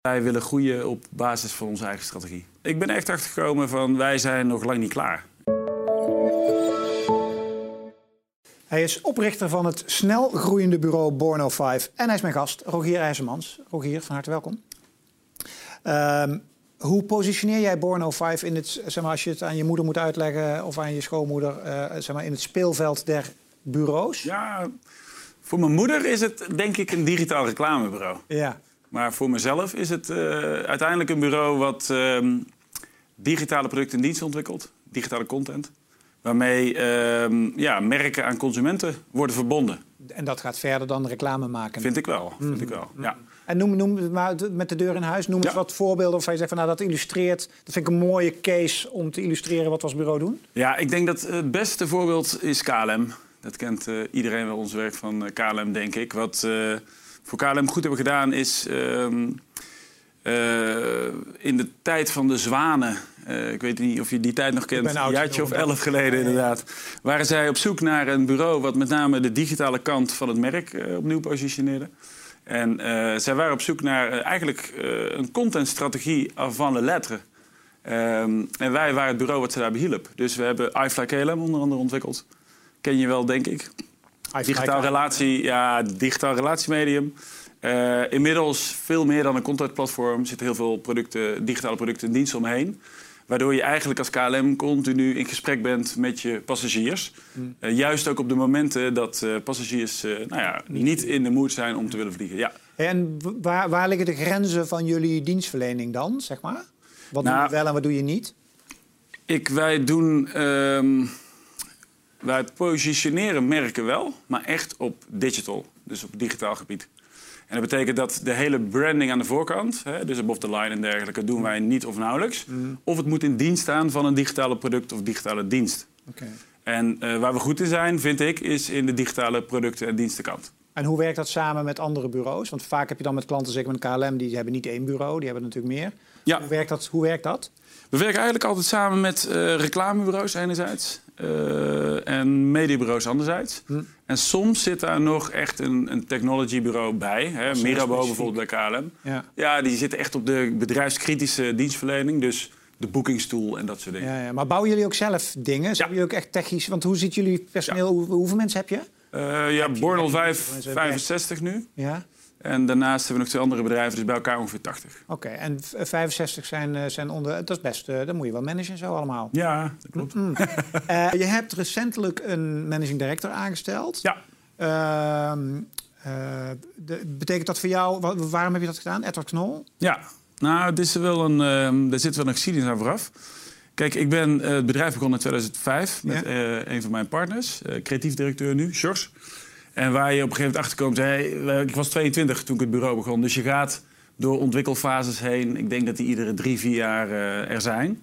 Wij willen groeien op basis van onze eigen strategie. Ik ben echt achtergekomen van wij zijn nog lang niet klaar. Hij is oprichter van het snel groeiende bureau Borno 5 en hij is mijn gast, Rogier IJzermans. Rogier, van harte welkom. Ehm, hoe positioneer jij Borno 5 in het, zeg maar, als je het aan je moeder moet uitleggen of aan je schoonmoeder, eh, zeg maar, in het speelveld der bureaus? Ja, voor mijn moeder is het denk ik een digitaal reclamebureau. Ja. Maar voor mezelf is het eh, uiteindelijk een bureau wat ehm, digitale producten en diensten ontwikkelt, digitale content. Waarmee ehm, ja, merken aan consumenten worden verbonden. En dat gaat verder dan reclame maken. Vind ik wel. Vind ik wel. Ja. En noem, noem maar met de deur in huis, noem eens wat voorbeelden of je zegt van nou dat illustreert. Dat vind ik een mooie case om te illustreren wat we als bureau doen. ja, ik denk dat het beste voorbeeld is KLM. Dat kent eh, iedereen wel ons werk van eh, KLM, denk ik. Wat voor KLM goed hebben gedaan is ehm, eh, in de tijd van de zwanen. eh, ik weet niet of je die tijd nog kent. Een jaartje of elf geleden, inderdaad. Waren zij op zoek naar een bureau wat met name de digitale kant van het merk eh, opnieuw positioneerde. En zij waren op zoek naar eigenlijk een contentstrategie avant le lettre. Ehm, en wij waren het bureau wat ze daarbij hielp. Dus we hebben iFly KLM onder andere ontwikkeld. Ken je wel, denk ik. Digitaal relatie, ja, digitaal relatiemedium. Eh, inmiddels veel meer dan een contentplatform. Er zitten heel veel producten, digitale producten en diensten omheen. Waardoor je eigenlijk als KLM continu in gesprek bent met je passagiers. Eh, juist ook op de momenten dat eh, passagiers nou ja, niet in de mood zijn om te willen vliegen. Ja. En waar, waar liggen de grenzen van jullie dienstverlening dan, zeg maar? Wat doe Nou, je wel en wat doe je niet? Ik, wij doen. ehm, wij positioneren merken wel, maar echt op digital. Dus op digitaal gebied. En dat betekent dat de hele branding aan de voorkant, hè, dus above the line en dergelijke, doen wij niet of nauwelijks. Of het moet in dienst staan van een digitale product of digitale dienst. En eh, waar we goed in zijn, vind ik, is in de digitale producten- en dienstenkant. En hoe werkt dat samen met andere bureaus? Want vaak heb je dan met klanten, zeker met KLM, die hebben niet één bureau, die hebben natuurlijk meer. Ja. Hoe, werkt dat, hoe werkt dat? We werken eigenlijk altijd samen met eh, reclamebureaus enerzijds eh, en mediebureaus anderzijds. En soms zit daar nog echt een, een technologybureau bij. Hè. specifiek. bijvoorbeeld bij KLM. Ja. Ja, die zitten echt op de bedrijfskritische dienstverlening. Dus de boekingstoel en dat soort dingen. Ja, ja. Maar bouwen jullie ook zelf dingen? Zijn jullie ook echt technisch? Want hoe ziet jullie personeel? Hoe, hoeveel mensen heb je? Eh, ja, Bornel Mensen 5, hebben 65 nu. Ja. En daarnaast hebben we nog twee andere bedrijven, dus bij elkaar ongeveer 80. Oké, en v- 65 zijn, eh, zijn onder. Dat is best. eh dat moet je wel managen zo allemaal. Ja, dat klopt. Eh, je hebt recentelijk een managing director aangesteld. Ja. Ehm, eh, de- betekent dat voor jou, wa- waarom heb je dat gedaan? Edward Knol? Ja, nou, het is wel een, ehm er zit wel een geschiedenis aan vooraf. Kijk, ik ben eh, het bedrijf begonnen in 2005 met Ja. eh, een van mijn partners, eh, creatief directeur nu, Sjors. En waar je op een gegeven moment achterkomt, hey, wij- ik was 22 toen ik het bureau begon. Dus je gaat door ontwikkelfases heen. Ik denk dat die iedere drie, vier jaar er zijn.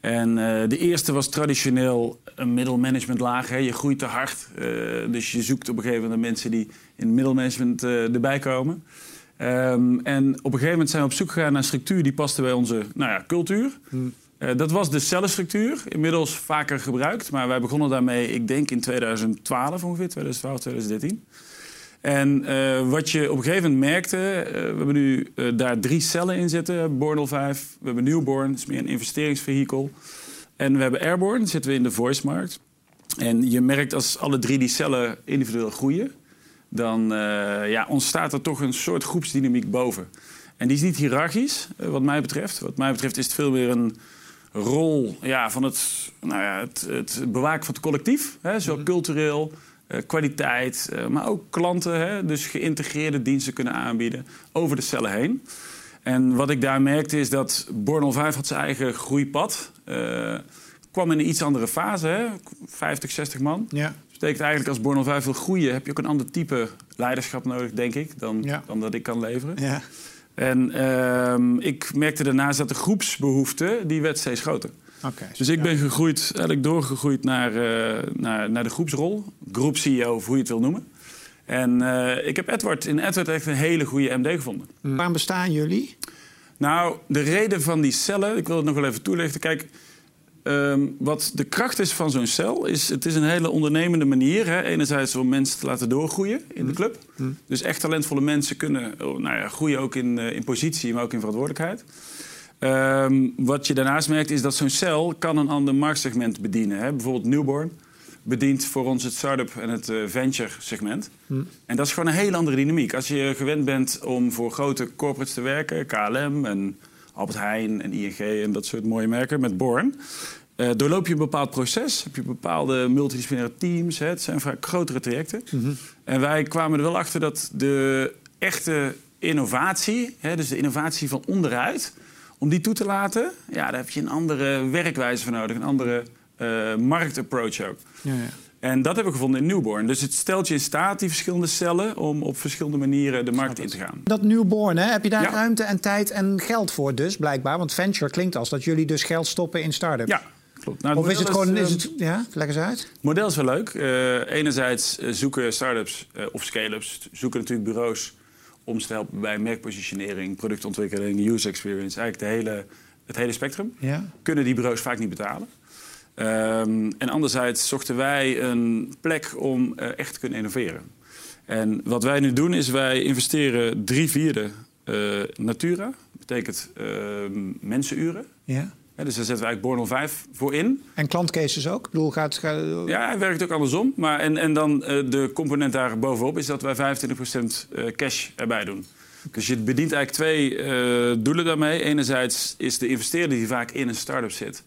En de eerste was traditioneel een middelmanagementlaag. Hè. Je groeit te hard. dus je zoekt op een gegeven moment naar mensen die in middelmanagement erbij komen. Ehm, en op een gegeven moment zijn we op zoek gegaan naar een structuur die paste bij onze nou ja, cultuur. Eh, dat was de cellenstructuur, inmiddels vaker gebruikt. Maar wij begonnen daarmee, ik denk in 2012 ongeveer, 2012, 2013. En eh, wat je op een gegeven moment merkte, eh, we hebben nu eh, daar drie cellen in zitten. Bornel 5, we hebben Newborn, dat is meer een investeringsvehikel. En we hebben Airborne, zitten we in de voice-markt. En je merkt als alle drie die cellen individueel groeien... dan eh, ja, ontstaat er toch een soort groepsdynamiek boven. En die is niet hiërarchisch, eh, wat mij betreft. Wat mij betreft is het veel meer een rol ja, van het, nou ja, het, het bewaken van het collectief. Hè, zowel cultureel, eh, kwaliteit, eh, maar ook klanten. Hè, dus geïntegreerde diensten kunnen aanbieden over de cellen heen. En wat ik daar merkte is dat Bornel 5 had zijn eigen groeipad. eh kwam in een iets andere fase, hè, 50, 60 man. Ja. Dat betekent eigenlijk als Bornel 5 wil groeien... heb je ook een ander type leiderschap nodig, denk ik... dan, Ja. dan dat ik kan leveren. ja. En ehm, ik merkte daarnaast dat de groepsbehoefte... die werd steeds groter. Oké. Dus ik ben gegroeid, eigenlijk doorgegroeid naar, eh, naar, naar de groepsrol. Groep-CEO, of hoe je het wil noemen. En eh, ik heb Edward in Edward echt een hele goede MD gevonden. Waarom bestaan jullie? Nou, de reden van die cellen, ik wil het nog wel even toelichten. Kijk, ehm, wat de kracht is van zo'n cel, is het is een hele ondernemende manier. Hè? Enerzijds om mensen te laten doorgroeien in de club. Dus echt talentvolle mensen kunnen oh, nou ja, groeien ook in, eh, in positie, maar ook in verantwoordelijkheid. Ehm, wat je daarnaast merkt is dat zo'n cel kan een ander marktsegment bedienen. Hè? Bijvoorbeeld Newborn bedient voor ons het start-up en het uh, venture segment. En dat is gewoon een hele andere dynamiek. Als je gewend bent om voor grote corporates te werken, KLM en Albert Heijn en ING en dat soort mooie merken met Born. Uh, doorloop je een bepaald proces, heb je bepaalde multidisciplinaire teams. Hè, het zijn vaak grotere trajecten. Mhm. En wij kwamen er wel achter dat de echte innovatie, hè, dus de innovatie van onderuit, om die toe te laten, ja, daar heb je een andere werkwijze voor nodig, een andere uh, marktapproach ook. Ja, ja. En dat hebben we gevonden in Newborn. Dus het stelt je in staat, die verschillende cellen, om op verschillende manieren de markt in te gaan. Dat Newborn, hè? heb je daar ruimte en tijd en geld voor dus, blijkbaar? Want venture klinkt als dat jullie dus geld stoppen in start-ups. Ja, klopt. Nou, of is het gewoon, is, het, ja, leg eens uit. Het model is wel leuk. Uh, enerzijds uh, zoeken start-ups uh, of scale-ups, zoeken natuurlijk bureaus om te helpen bij merkpositionering, productontwikkeling, user experience. Eigenlijk de hele, het hele spectrum. Ja. Kunnen die bureaus vaak niet betalen. Um, en anderzijds zochten wij een plek om uh, echt te kunnen innoveren. En wat wij nu doen is wij investeren drie vierde uh, Natura. Dat betekent uh, mensenuren. Ja. Ja, dus daar zetten we eigenlijk Bornel 5 voor in. En klantcases ook? Ik bedoel, gaat, gaat... Ja, hij werkt ook andersom. Maar en, en dan de component daar bovenop is dat wij 25% cash erbij doen. Dus je bedient eigenlijk twee doelen daarmee. Enerzijds is de investeerder die vaak in een start-up zit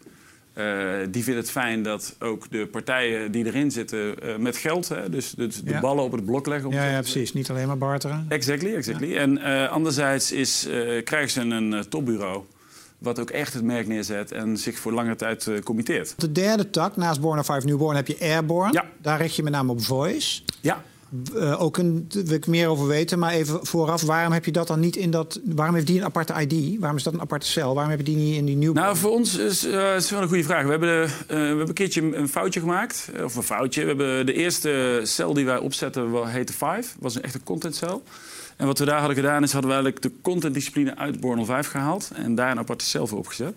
uh, die vinden het fijn dat ook de partijen die erin zitten uh, met geld, hè, dus de, de ballen op het blok leggen. Ja, ja, precies. Niet alleen maar barteren. Exactly, exactly. Ja. En uh, anderzijds is, krijgen ze een topbureau wat ook echt het merk neerzet en zich voor lange tijd committeert. De derde tak, naast Born of 5 Newborn, heb je Airborne. Ja. Daar richt je met name op voice. Ja. Uh, ook een, wil ik meer over weten, maar even vooraf, waarom heb je dat dan niet in dat. Waarom heeft die een aparte ID? Waarom is dat een aparte cel? Waarom heb je die niet in die nieuwe. Nou, voor ons is uh, wel een goede vraag. We hebben, de, uh, we hebben een keertje een foutje gemaakt. Of een foutje. We hebben de eerste cel die wij opzetten, heette Five. was een echte contentcel. En wat we daar hadden gedaan, is hadden we eigenlijk de contentdiscipline uit Born 5 gehaald. En daar een aparte cel voor opgezet.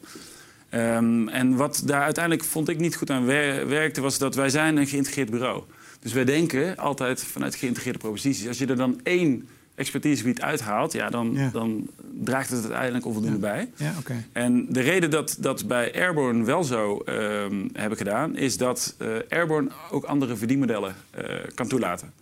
Um, en wat daar uiteindelijk vond ik niet goed aan wer werkte, was dat wij zijn een geïntegreerd bureau zijn. Dus wij denken altijd vanuit geïntegreerde proposities. Als je er dan één expertisegebied uithaalt, ja, dan, dan draagt het uiteindelijk onvoldoende bij. Ja, okay. En de reden dat dat bij Airborne wel zo uh, hebben gedaan, is dat uh, Airborne ook andere verdienmodellen uh, kan toelaten.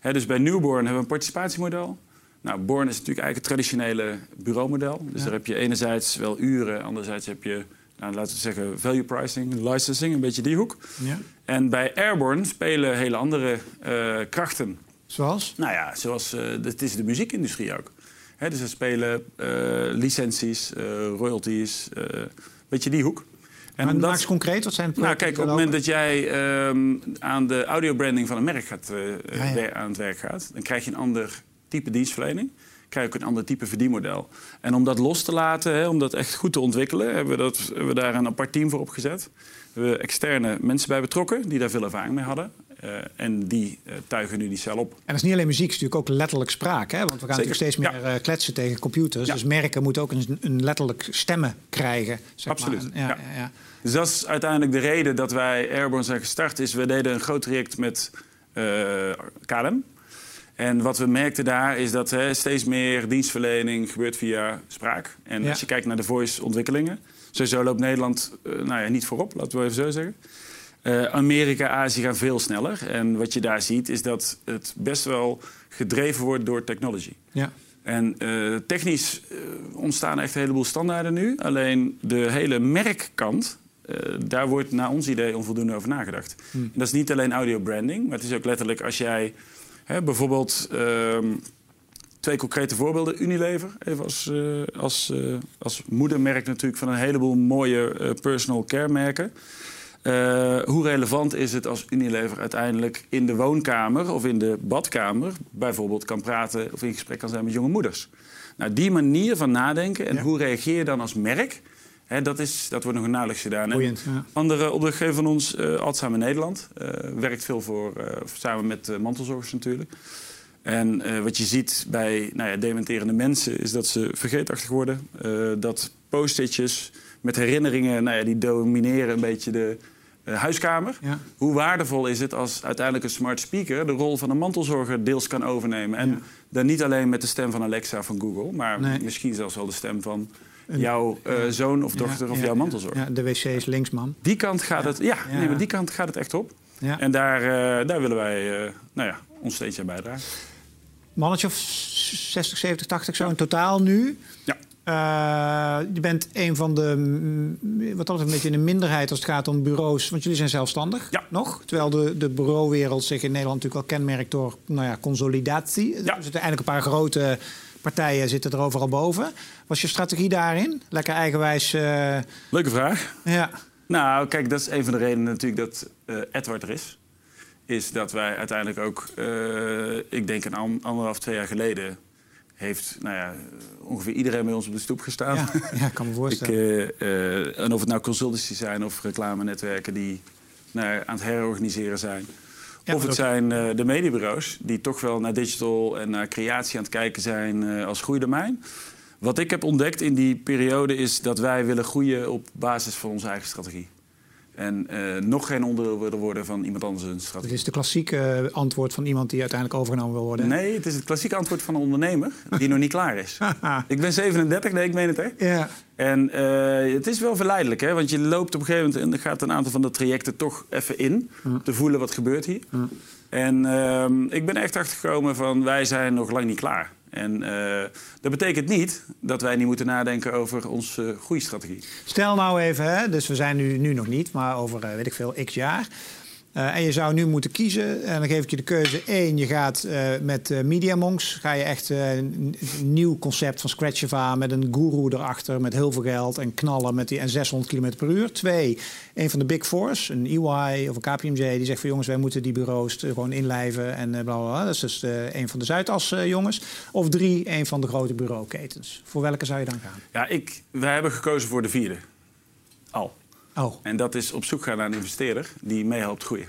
Hè, dus bij Newborn hebben we een participatiemodel. Nou, Born is natuurlijk eigenlijk het traditionele bureaumodel. Dus daar heb je enerzijds wel uren, anderzijds heb je nou, laten we zeggen, value pricing, licensing, een beetje die hoek. Ja. En bij Airborne spelen hele andere uh, krachten. Zoals? Nou ja, zoals, uh, het is de muziekindustrie ook. Dus er spelen uh, licenties, royalties, een beetje die hoek. En maar maak eens concreet, wat zijn het Nou kijk, op het moment dat jij um, aan de audiobranding van een merk gaat, ja, ja. aan het werk gaat... dan krijg je een ander type dienstverlening krijg ook een ander type verdienmodel. En om dat los te laten, hè, om dat echt goed te ontwikkelen, hebben we, dat, hebben we daar een apart team voor opgezet. We hebben externe mensen bij betrokken die daar veel ervaring mee hadden. Uh, en die uh, tuigen nu die cel op. En dat is niet alleen muziek, het is natuurlijk ook letterlijk spraak. Hè? Want we gaan natuurlijk steeds meer ja. uh, kletsen tegen computers. Ja. Dus merken moeten ook een, een letterlijk stemmen krijgen. Zeg Absoluut. Maar. Ja. Dus dat is uiteindelijk de reden dat wij Airborne zijn gestart. Is we deden een groot traject met KLM. En wat we merkten daar is dat hè, steeds meer dienstverlening gebeurt via spraak. En als je kijkt naar de voice-ontwikkelingen, sowieso loopt Nederland uh, nou ja, niet voorop, laten we even zo zeggen. Uh, Amerika, Azië gaan veel sneller. En wat je daar ziet is dat het best wel gedreven wordt door technology. Ja. En uh, technisch ontstaan echt een heleboel standaarden nu. Alleen de hele merkkant, daar wordt naar ons idee onvoldoende over nagedacht. Hmm. En dat is niet alleen audio branding, maar het is ook letterlijk als jij bijvoorbeeld uh, twee concrete voorbeelden. Unilever, even als, uh, als, uh, als moedermerk natuurlijk van een heleboel mooie uh, personal care merken. hoe relevant is het als Unilever uiteindelijk in de woonkamer of in de badkamer bijvoorbeeld kan praten of in gesprek kan zijn met jonge moeders? Nou, die manier van nadenken en hoe reageer je dan als merk, dat, is, dat wordt nog nauwelijks gedaan. Boeiend, ja. Andere opdrachtgever van ons, uh, Alzheimer Nederland, uh, werkt veel voor, uh, samen met mantelzorgers natuurlijk. En wat je ziet bij nou ja, dementerende mensen is dat ze vergeetachtig worden. dat post-itjes met herinneringen, nou ja, die domineren een beetje de eh, huiskamer. Ja. Hoe waardevol is het als uiteindelijk een smart speaker de rol van een mantelzorger deels kan overnemen? En Ja. dan niet alleen met de stem van Alexa van Google, maar Nee. misschien zelfs wel de stem van Een- jouw eh, zoon of dochter Ja, of ja, jouw ja. mantelzorger. Ja, de wc is links, man. Die kant gaat het, ja, Ja. Nee, maar die kant gaat het echt op. Ja. En daar, eh, daar willen wij eh, nou ja, ons steentje aan bijdragen. Mannetje of 60, 70, 80 zo in totaal nu. Ja. Je bent een van de, mm, wat dat betreft, een beetje in de minderheid als het gaat om bureaus. Want jullie zijn zelfstandig Ja. nog. Terwijl de, de bureauwereld zich in Nederland natuurlijk wel kenmerkt door nou ja, consolidatie. Er zitten eigenlijk een paar grote partijen zitten er overal boven. Was je strategie daarin? Lekker eigenwijs. eh, Leuke vraag. ja. Nou, kijk, dat is een van de redenen natuurlijk dat eh, Edward er is. Is dat wij uiteindelijk ook, eh, ik denk een an- anderhalf, twee jaar geleden... heeft nou ja, ongeveer iedereen bij ons op de stoep gestaan. Ja, ja, ik kan me Ik, voorstellen. eh, en of het nou consultancy zijn of reclamenetwerken die nou aan het herorganiseren zijn. Ja, of het zijn eh, de mediebureaus die toch wel naar digital en naar creatie aan het kijken zijn eh, als groeidomein. Wat ik heb ontdekt in die periode is dat wij willen groeien op basis van onze eigen strategie. En eh, nog geen onderdeel willen worden van iemand anders een Het strategie. is de klassieke antwoord van iemand die uiteindelijk overgenomen wil worden. Nee, het is het klassieke antwoord van een ondernemer die nog niet klaar is. Ik ben 37, nee, ik meen het hè. Ja, En eh, het is wel verleidelijk, hè? want je loopt op een gegeven moment... en gaat een aantal van de trajecten toch even in... om te voelen wat gebeurt hier. En ehm, ik ben echt achtergekomen van wij zijn nog lang niet klaar. En eh, dat betekent niet dat wij niet moeten nadenken over onze groeistrategie. Stel nou even, hè, dus we zijn nu, nu nog niet, maar over, eh, weet ik veel, x jaar. Eh, en je zou nu moeten kiezen. En dan geef ik je de keuze. Eén, je gaat eh, met eh Media Monks. Ga je echt een nieuw concept van scratch af aan. Met een guru erachter. Met heel veel geld. En knallen met die en 600 km per uur. Twee, een van de big fours. Een EY of een KPMG. Die zegt van jongens, wij moeten die bureaus gewoon inlijven. En bla bla. Dat is dus een van de Zuidas jongens. Of drie, een van de grote bureauketens. Voor welke zou je dan gaan? Ja, ik, wij hebben gekozen voor de vierde. Al. Oh, En dat is op zoek gaan naar een investeerder die mee helpt groeien.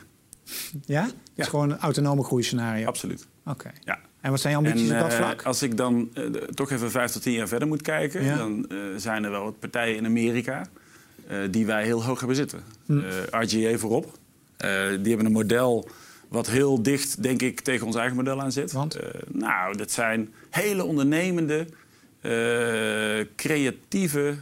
ja? Het Ja. is gewoon een autonome groeiscenario. Absoluut. Oké. Ja. En wat zijn je ambities En, op dat eh, vlak? als ik dan eh, toch even vijf tot tien jaar verder moet kijken, Ja. dan eh, zijn er wel wat partijen in Amerika die wij heel hoog hebben zitten. Hm. RGA voorop. Die hebben een model wat heel dicht, denk ik, tegen ons eigen model aan zit. Want? Nou, dat zijn hele ondernemende, creatieve,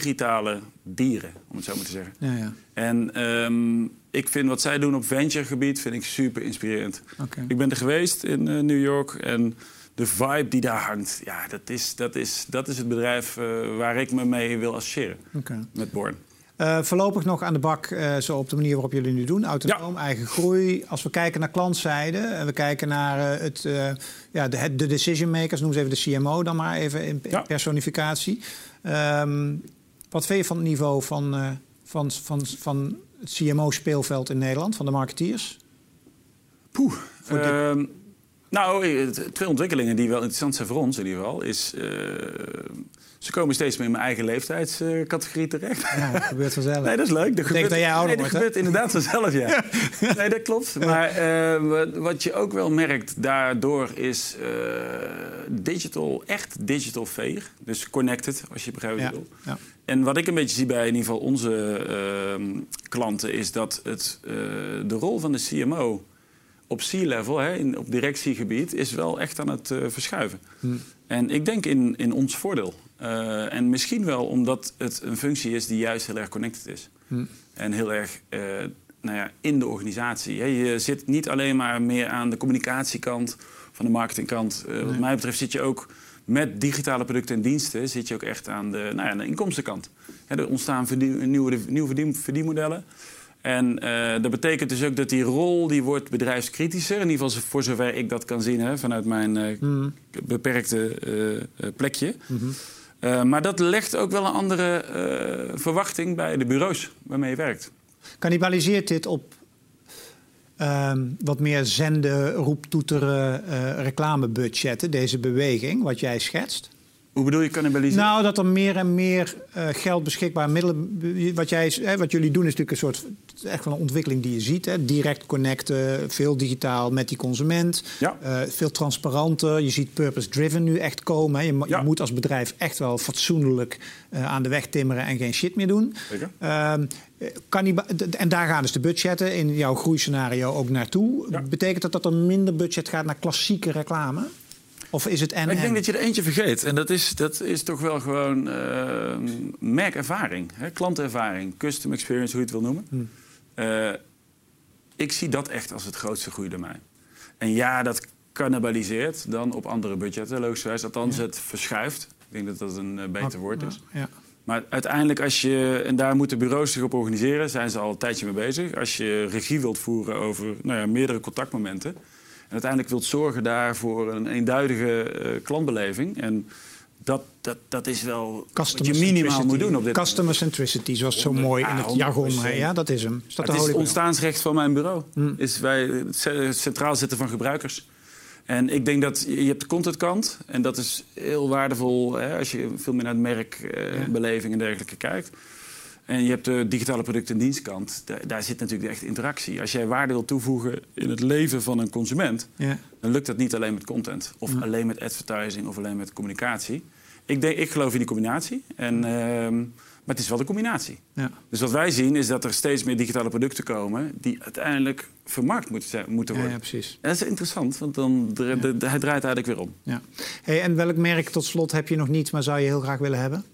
digitale dieren, om het zo maar te zeggen. Ja, ja. En ehm, ik vind wat zij doen op venturegebied vind ik super inspirerend. Ik ben er geweest in eh, New York en de vibe die daar hangt, ja, dat is, dat is, dat is het bedrijf eh, waar ik me mee wil associëren Oké. met Born. Eh, voorlopig nog aan de bak, zo op de manier waarop jullie nu doen. Autonoom, eigen groei. Als we kijken naar klantzijde en we kijken naar het, ja, de, de decision makers, noem ze even de CMO dan maar even in, Ja. personificatie. Ehm, wat vind je van het niveau van, eh, van, van, van het CMO-speelveld in Nederland, van de marketeers? Poeh. Ehm, nou, twee ontwikkelingen die wel interessant zijn voor ons in ieder geval. Is, eh, ze komen steeds meer in mijn eigen leeftijdscategorie terecht. Ja, dat gebeurt vanzelf. Nee, dat is leuk. Dat gebeurt, dat jij ouder nee, dat wordt, gebeurt inderdaad vanzelf, ja. Nee, dat klopt. Maar eh, wat- je ook wel merkt daardoor is digital, echt digital veeg. Dus connected, als je begrijpt wat Ja, ik bedoel. En wat ik een beetje zie bij in ieder geval onze ehm, klanten... is dat het, eh, de rol van de CMO op C-level, op directiegebied... is wel echt aan het eh, verschuiven. En ik denk in, in ons voordeel. Eh, en misschien wel omdat het een functie is die juist heel erg connected is. En heel erg nou ja, in de organisatie. Hè. Je zit niet alleen maar meer aan de communicatiekant van de marketingkant. Wat mij betreft zit je ook met digitale producten en diensten... zit je ook echt aan de, nou ja, aan de inkomstenkant. Er ontstaan verdien- nieuwe, nieuwe verdien- verdienmodellen. En eh, dat betekent dus ook dat die rol die wordt bedrijfskritischer. In ieder geval voor zover ik dat kan zien hè, vanuit mijn eh, beperkte eh, plekje. Eh, maar dat legt ook wel een andere verwachting bij de bureaus waarmee je werkt. Cannibaliseert dit op ehm, wat meer zenden, roeptoeteren, eh reclamebudgetten, deze beweging, wat jij schetst? Hoe bedoel je cannibaliseren? Nou, dat er meer en meer uh, geld beschikbaar middelen. Wat, jij, hè, wat jullie doen is natuurlijk een soort. echt wel een ontwikkeling die je ziet. Hè? Direct connecten, veel digitaal met die consument. Ja. Uh, veel transparanter. Je ziet purpose-driven nu echt komen. Hè? Je, Ja. je, moet als bedrijf echt wel fatsoenlijk uh, aan de weg timmeren en geen shit meer doen. Zeker. Ehm, kan die, en daar gaan dus de budgetten in jouw groeiscenario ook naartoe. Ja. Betekent dat dat er minder budget gaat naar klassieke reclame? Of is het en Ik denk en? dat je er eentje vergeet. En dat is, dat is toch wel gewoon eh, merkervaring, hè? klantervaring, custom experience, hoe je het wil noemen. Hmm. Eh, ik zie dat echt als het grootste groeidomein. En ja, dat cannibaliseert dan op andere budgetten, logischerwijs. Althans, het verschuift. Ik denk dat dat een eh, beter woord is. Ja. Maar uiteindelijk, als je, en daar moeten bureaus zich op organiseren, zijn ze al een tijdje mee bezig. Als je regie wilt voeren over nou ja, meerdere contactmomenten. Uiteindelijk wilt zorgen daar voor een eenduidige eh, klantbeleving. En dat, dat, dat is wel wat je minimaal moet doen op dit Customer centricity, zoals zo mooi in het Ja, jargon. 100%. hè? Ja, dat is hem. Is dat het is het ontstaansrecht van mijn bureau. Hmm. Is wij het centraal zetten van gebruikers. En ik denk dat je hebt de contentkant. En dat is heel waardevol hè, als je veel meer naar het merk, eh, Ja. beleving en dergelijke kijkt. En je hebt de digitale product- en dienstkant. Daar, daar zit natuurlijk de echte interactie. Als jij waarde wil toevoegen in het leven van een consument... Ja. dan lukt dat niet alleen met content. Of alleen met advertising of alleen met communicatie. Ik, denk, ik geloof in die combinatie. En, ehm, maar het is wel de combinatie. Ja. Dus wat wij zien is dat er steeds meer digitale producten komen... die uiteindelijk vermarkt moeten, zijn- moeten worden. ja, precies. En dat is interessant, want dan, de, de, de- hij draait eigenlijk weer om. Ja. Hey, en welk merk tot slot heb je nog niet, maar zou je heel graag willen hebben?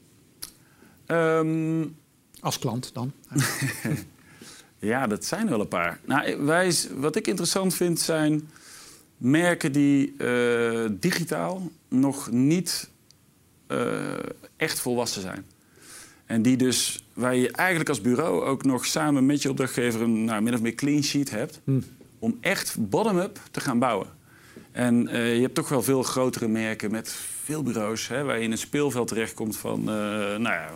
Ehm, Als klant dan? ja, dat zijn wel een paar. Nou, wij, wat ik interessant vind zijn merken die eh, digitaal nog niet eh, echt volwassen zijn. En die dus, waar je eigenlijk als bureau ook nog samen met je opdrachtgever een nou, min of meer clean sheet hebt. Hm. Om echt bottom-up te gaan bouwen. En eh, je hebt toch wel veel grotere merken met veel bureaus, hè, waar je in een speelveld terechtkomt van, nou ja,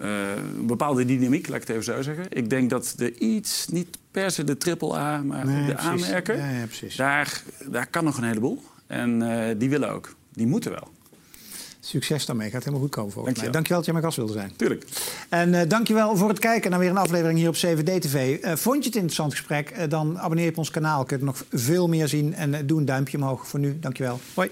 eh, een bepaalde dynamiek, laat ik het even zo zeggen. Ik denk dat de iets, niet per se de triple A, maar Nee, de precies. A-merken, Ja, ja, precies. daar, daar kan nog een heleboel. En eh, die willen ook. Die moeten wel. Succes daarmee. Gaat helemaal goed komen volgens mij. Dankjewel. Dankjewel dat je mijn gast wilde zijn. Tuurlijk. En eh dankjewel voor het kijken naar weer een aflevering hier op 7D-TV. Eh, vond je het een interessant gesprek? Dan abonneer je op ons kanaal. Kun je nog veel meer zien. En doe een duimpje omhoog voor nu. Dankjewel. Hoi.